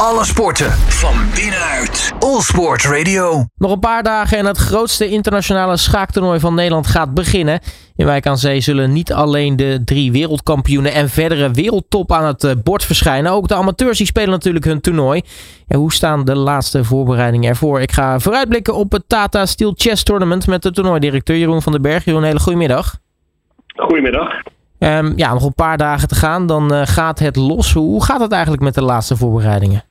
Alle sporten van binnenuit. All Sport Radio. Nog een paar dagen en het grootste internationale schaaktoernooi van Nederland gaat beginnen. In Wijk aan Zee zullen niet alleen de drie wereldkampioenen en verdere wereldtop aan het eh, bord verschijnen. Ook de amateurs die spelen natuurlijk hun toernooi. En hoe staan de laatste voorbereidingen ervoor? Ik ga vooruitblikken op het Tata Steel Chess Tournament met de toernooidirecteur Jeroen van den Berg. Jeroen, hele goedemiddag. Goedemiddag. Um, ja, nog een paar dagen te gaan, dan uh, gaat het los. Hoe gaat het eigenlijk met de laatste voorbereidingen?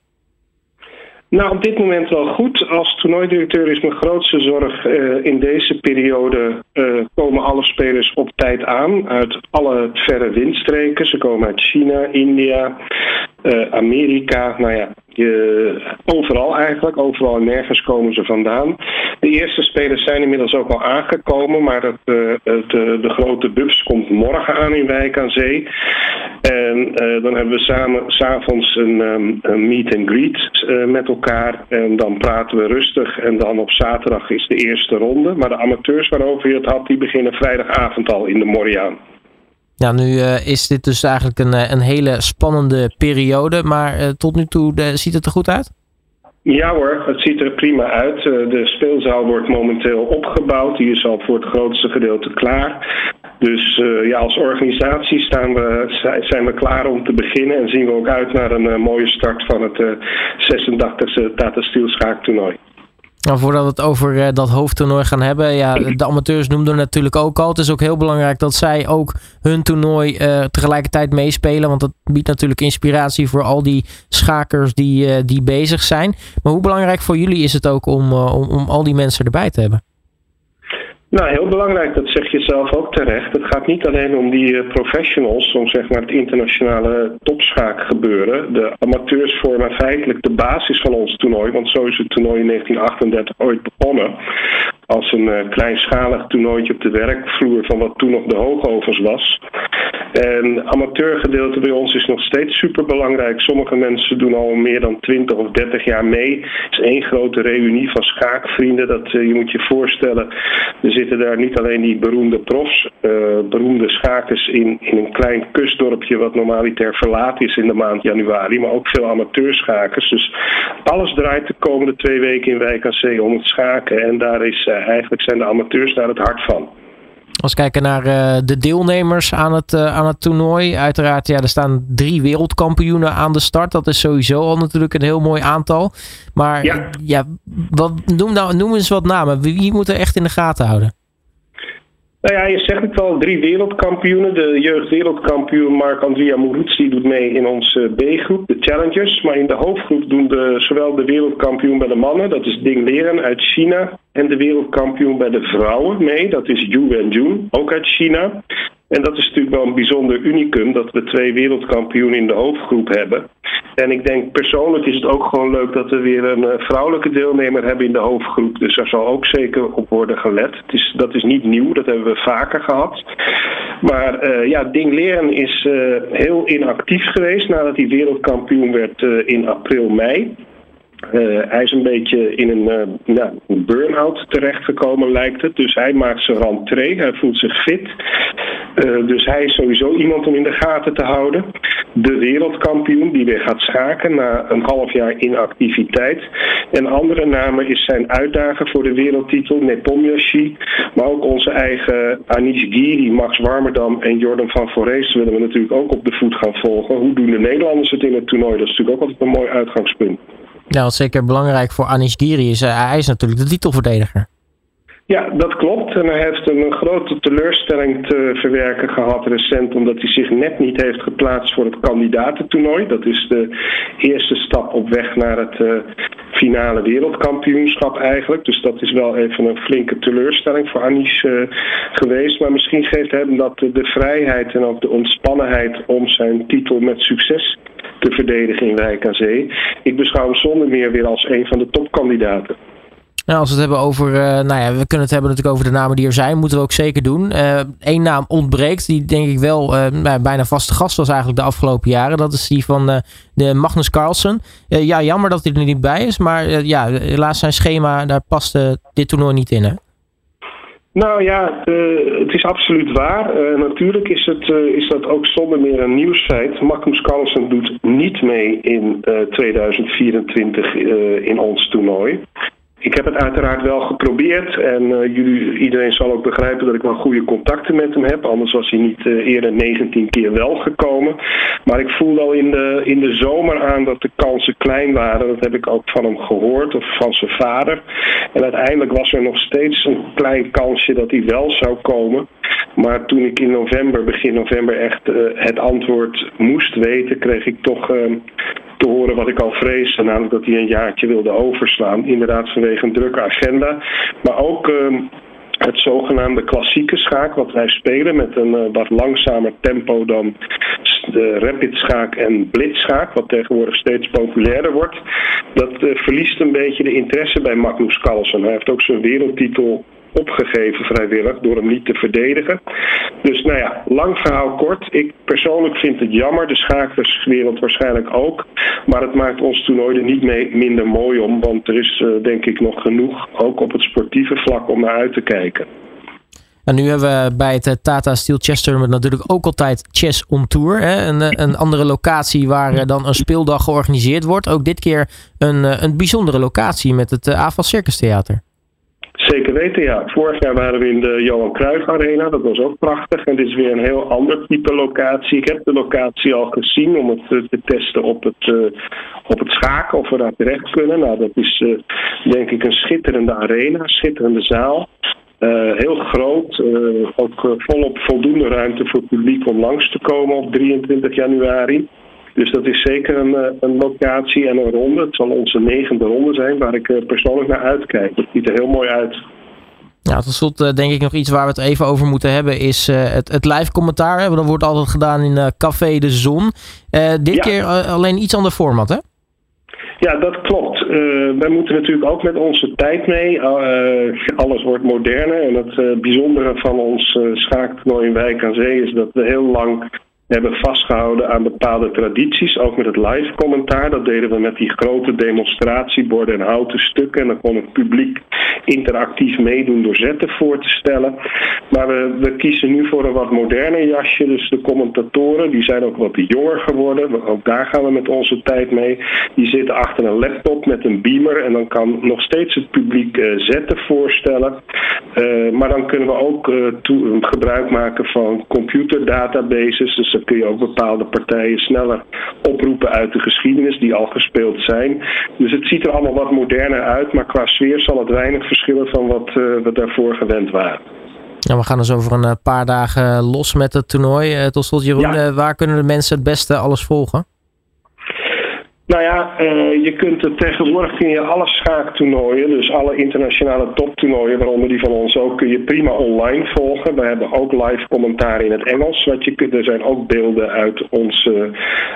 Nou, op dit moment wel goed. Als toernooidirecteur is mijn grootste zorg uh, in deze periode uh, komen alle spelers op tijd aan uit alle verre windstreken. Ze komen uit China, India, Amerika. Nou ja, overal eigenlijk, overal en nergens komen ze vandaan. De eerste spelers zijn inmiddels ook al aangekomen, maar het, het, uh, de grote bubs komt morgen aan in Wijk aan Zee. En uh, dan hebben we samen s'avonds een, um, een meet and greet met elkaar. En dan praten we rustig. En dan op zaterdag is de eerste ronde. Maar de amateurs waarover je het had, die beginnen vrijdagavond al in de Moriaan. Ja, nu is dit dus eigenlijk een, een hele spannende periode. Maar tot nu toe ziet het er goed uit? Ja hoor, het ziet er prima uit. De speelzaal wordt momenteel opgebouwd. Die is al voor het grootste gedeelte klaar. Dus ja, als organisatie staan we, zijn we klaar om te beginnen. En zien we ook uit naar een mooie start van het 86e Tata Steel schaaktoernooi. Nou, voordat we het over uh, dat hoofdtoernooi gaan hebben. Ja, de amateurs noemden natuurlijk ook al. Het is ook heel belangrijk dat zij ook hun toernooi uh, tegelijkertijd meespelen. Want dat biedt natuurlijk inspiratie voor al die schakers die, uh, die bezig zijn. Maar hoe belangrijk voor jullie is het ook om, om, om al die mensen erbij te hebben? Nou, heel belangrijk, dat zeg je zelf ook terecht. Het gaat niet alleen om die uh, professionals, om zeg maar het internationale topschaak gebeuren. De amateurs vormen feitelijk de basis van ons toernooi, want zo is het toernooi in 1938 ooit begonnen. Als een uh, kleinschalig toernooitje op de werkvloer van wat toen nog de hoogovens was. En amateurgedeelte bij ons is nog steeds super belangrijk. Sommige mensen doen al meer dan 20 of 30 jaar mee. Het is één grote reunie van schaakvrienden. Dat, uh, je moet je voorstellen, er zitten daar niet alleen die beroemde profs, uh, beroemde schakers in, in een klein kustdorpje wat normaliter verlaten is in de maand januari, maar ook veel amateurschakers. Dus alles draait de komende twee weken in Wijk aan Zee om het schaken. En daar is uh, eigenlijk zijn de amateurs daar het hart van. Als we kijken naar uh, de deelnemers aan het, uh, aan het toernooi. Uiteraard, ja, er staan drie wereldkampioenen aan de start. Dat is sowieso al natuurlijk een heel mooi aantal. Maar ja, ja wat, noem, nou, noem eens wat namen. Wie, wie moet er echt in de gaten houden? Nou ja, je zegt het al, drie wereldkampioenen. De jeugdwereldkampioen Marc-Andrea Mouruzzi doet mee in onze B-groep, de Challengers. Maar in de hoofdgroep doen de, zowel de wereldkampioen bij de mannen, dat is Ding Leren uit China. En de wereldkampioen bij de vrouwen mee, dat is Yu Wenjun, ook uit China. En dat is natuurlijk wel een bijzonder unicum dat we twee wereldkampioenen in de hoofdgroep hebben. En ik denk persoonlijk is het ook gewoon leuk dat we weer een uh, vrouwelijke deelnemer hebben in de hoofdgroep. Dus daar zal ook zeker op worden gelet. Het is, dat is niet nieuw, dat hebben we vaker gehad. Maar uh, ja, Ding Leren is uh, heel inactief geweest nadat hij wereldkampioen werd in april, mei. Uh, hij is een beetje in een uh, burn-out terechtgekomen, lijkt het. Dus hij maakt zijn rentree, hij voelt zich fit. Uh, dus hij is sowieso iemand om in de gaten te houden. De wereldkampioen die weer gaat schaken na een half jaar inactiviteit. En andere namen is zijn uitdager voor de wereldtitel, Nepomniachtchi. Maar ook onze eigen Anish Giri, Max Warmerdam en Jordan van Forest willen we natuurlijk ook op de voet gaan volgen. Hoe doen de Nederlanders het in het toernooi? Dat is natuurlijk ook altijd een mooi uitgangspunt. Ja, wat zeker belangrijk voor Anish Giri is, uh, hij is natuurlijk de titelverdediger. Ja, dat klopt. En hij heeft een grote teleurstelling te verwerken gehad recent, omdat hij zich net niet heeft geplaatst voor het kandidatentoernooi. Dat is de eerste stap op weg naar het uh, finale wereldkampioenschap eigenlijk. Dus dat is wel even een flinke teleurstelling voor Anish uh, geweest. Maar misschien geeft hem dat de vrijheid en ook de ontspannenheid om zijn titel met succes te verdedigen in Wijk aan Zee. Ik beschouw hem zonder meer weer als een van de topkandidaten. Nou, als we het hebben over, uh, nou ja, we kunnen het hebben natuurlijk over de namen die er zijn, moeten we ook zeker doen. Eén uh, naam ontbreekt, die denk ik wel uh, bijna vaste gast was eigenlijk de afgelopen jaren. Dat is die van de Magnus Carlsen. ja, jammer dat hij er niet bij is, maar ja, helaas zijn schema, daar paste dit toernooi niet in hè? Nou ja, uh, het is absoluut waar. Uh, natuurlijk is, het, uh, is dat ook zonder meer een nieuwsfeit. Magnus Carlsen doet niet mee in 2024 in ons toernooi. Ik heb het uiteraard wel geprobeerd en uh, jullie, iedereen zal ook begrijpen dat ik wel goede contacten met hem heb. Anders was hij niet uh, eerder 19 keer wel gekomen. Maar ik voel wel in de, in de zomer aan dat de kansen klein waren. Dat heb ik ook van hem gehoord of van zijn vader. En uiteindelijk was er nog steeds een klein kansje dat hij wel zou komen. Maar toen ik in november, begin november, echt uh, het antwoord moest weten, kreeg ik toch te horen wat ik al vreesde, namelijk dat hij een jaartje wilde overslaan. Inderdaad vanwege een drukke agenda. Maar ook uh, het zogenaamde klassieke schaak, wat wij spelen met een uh, wat langzamer tempo dan de rapid schaak en blitzschaak, wat tegenwoordig steeds populairder wordt. Dat uh, verliest een beetje de interesse bij Magnus Carlsen. Hij heeft ook zijn wereldtitel opgegeven vrijwillig door hem niet te verdedigen. Dus nou ja, lang verhaal kort. Ik persoonlijk vind het jammer, de schakerswereld waarschijnlijk ook. Maar het maakt ons toernooi er niet mee, minder mooi om, want er is uh, denk ik nog genoeg, ook op het sportieve vlak, om naar uit te kijken. En nu hebben we bij het Tata Steel Chess Tournament natuurlijk ook altijd Chess on Tour. Hè? Een, een andere locatie waar dan een speeldag georganiseerd wordt. Ook dit keer een, een bijzondere locatie met het AFAS Circus Theater. Zeker weten, ja. Vorig jaar waren we in de Johan Cruijff Arena. Dat was ook prachtig. En dit is weer een heel ander type locatie. Ik heb de locatie al gezien om het te testen op het, uh, op het schaken. Of we daar terecht kunnen. Nou, dat is uh, denk ik een schitterende arena. Schitterende zaal. Heel groot. ook volop voldoende ruimte voor het publiek om langs te komen op 23 januari. Dus dat is zeker een, een, locatie en een ronde. Het zal onze negende ronde zijn waar ik persoonlijk naar uitkijk. Het ziet er heel mooi uit. Ja, tot slot denk ik nog iets waar we het even over moeten hebben, is uh, het, het live commentaar. Hè? Dat wordt altijd gedaan in uh, Café de Zon. Uh, dit ja. keer alleen iets ander format, hè? Ja, dat klopt. wij moeten natuurlijk ook met onze tijd mee. alles wordt moderner. En het bijzondere van ons schaaktoernooi in Wijk aan Zee is dat we heel lang hebben vastgehouden aan bepaalde tradities, ook met het live commentaar. Dat deden we met die grote demonstratieborden en houten stukken. En dan kon het publiek interactief meedoen door zetten voor te stellen. Maar we, we kiezen nu voor een wat moderner jasje. Dus de commentatoren die zijn ook wat jonger geworden. Ook daar gaan we met onze tijd mee. Die zitten achter een laptop met een beamer. En dan kan nog steeds het publiek uh, zetten voorstellen. Uh, maar dan kunnen we ook uh, gebruik maken van computerdatabases. Dus dan kun je ook bepaalde partijen sneller oproepen uit de geschiedenis die al gespeeld zijn. Dus het ziet er allemaal wat moderner uit, maar qua sfeer zal het weinig verschillen van wat uh, we daarvoor gewend waren. Ja, we gaan dus over een paar dagen los met het toernooi. Tot slot Jeroen, ja. waar kunnen de mensen het beste alles volgen? Nou ja, uh, je kunt het tegenwoordig kun je alle schaaktoernooien, dus alle internationale toptoernooien, waaronder die van ons ook, kun je prima online volgen. We hebben ook live commentaar in het Engels. Wat je kunt, er zijn ook beelden uit, ons, uh,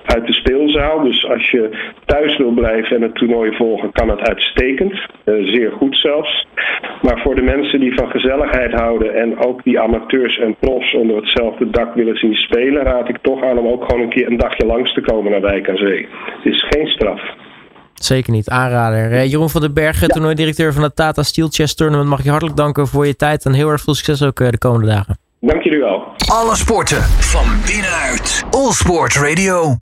uit de speelzaal. Dus als je thuis wil blijven en het toernooi volgen, kan het uitstekend. Uh, zeer goed zelfs. Maar voor de mensen die van gezelligheid houden en ook die amateurs en profs onder hetzelfde dak willen zien spelen, raad ik toch aan om ook gewoon een keer een dagje langs te komen naar Wijk aan Zee. Het is geen straf. Zeker niet, aanrader. Uh, Jeroen van den Berg, ja. toernooidirecteur van het Tata Steel Chess Tournament. Mag je hartelijk danken voor je tijd en heel erg veel succes ook uh, de komende dagen. Dank jullie wel. Alle sporten van binnenuit. All Sport Radio.